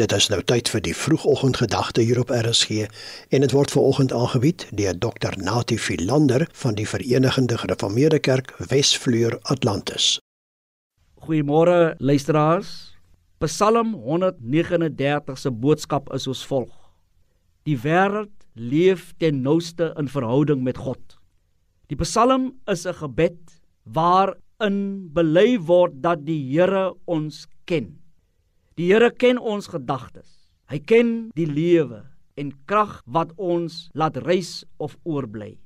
Dit is nou tyd vir die vroegoggendgedagte hier op RSG en dit word veraloggend aangebied deur Dr Natie Philander van die Verenigde Gereformeerde Kerk Wesvleur Atlantis. Goeiemôre luisteraars. Psalm 139 se boodskap is soos volg: Die wêreld leef ten nouste in verhouding met God. Die Psalm is 'n gebed waarin bely word dat die Here ons ken. Die Here ken ons gedagtes. Hy ken die lewe en krag wat ons laat reis of oorbly.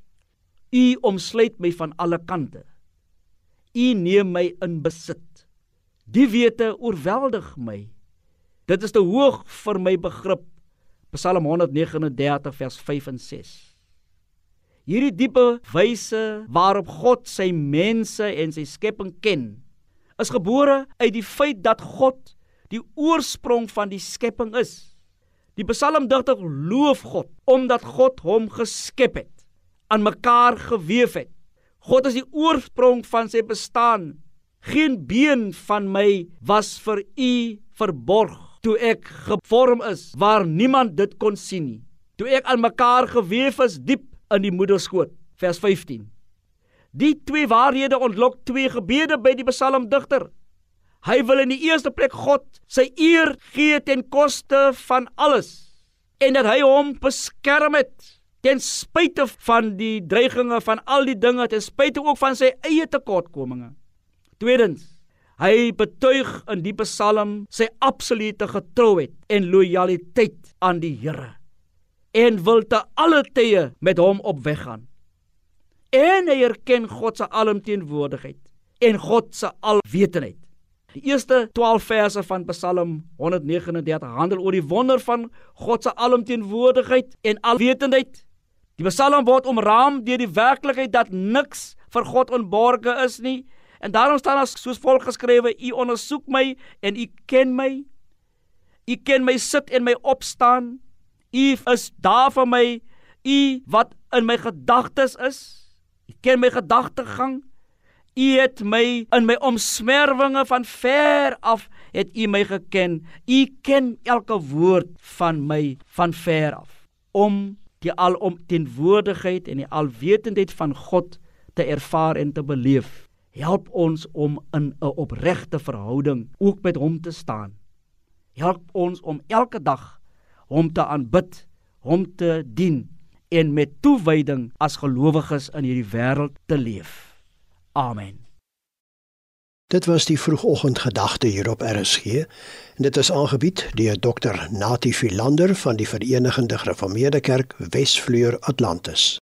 U omsluit my van alle kante. U neem my in besit. Die wete oorweldig my. Dit is te hoog vir my begrip. Psalm 139 vers 5 en 6. Hierdie diepe wyse waarop God sy mense en sy skepping ken, is gebore uit die feit dat God die oorsprong van die skepping is. Die psalmdigter loof God omdat God hom geskep het, aan mekaar gewewe het. God is die oorsprong van sy bestaan. Geen been van my was vir u verborg toe ek gevorm is waar niemand dit kon sien nie. Toe ek aan mekaar gewewe is diep in die moederskoot. Vers 15. Die twee waarhede ontlok twee gebede by die psalmdigter. Hy wil in die eerste plek God sy eer gee ten koste van alles en dat hy hom beskerm het ten spyte van die dreiginge van al die dinge ten spyte ook van sy eie tekortkominge. Tweedens Hy betuig in die Psalm sy absolute getrouheid en lojaliteit aan die Here en wil te alle tye met hom op weg gaan. En hy erken God se alomteenwoordigheid en God se alwetendheid. Die eerste 12 verse van Psalm 139 handel oor die wonder van God se alomteenwoordigheid en alwetendheid. Die Psalm word omraam deur die werklikheid dat niks vir God onborge is nie en daarom staan as soos volg geskrewe: U ondersoek my en u ken my. U ken my sit en my opstaan. U is daar vir my. U wat in my gedagtes is. U ken my gedagtegang. U het my in my omsmerwinge van ver af het U my geken. U ken elke woord van my van ver af. Om die alomteenwoordigheid en die alwetendheid van God te ervaar en te beleef, help ons om in 'n opregte verhouding ook met hom te staan. Help ons om elke dag hom te aanbid, hom te dien en met toewyding as gelowiges in hierdie wêreld te leef. Amen. Dit was die vroegoggendgedagte hier op RSG en dit is aangebied deur Dr Natie Philander van die Verenigde Gereformeerde Kerk Wesvleur Atlantis.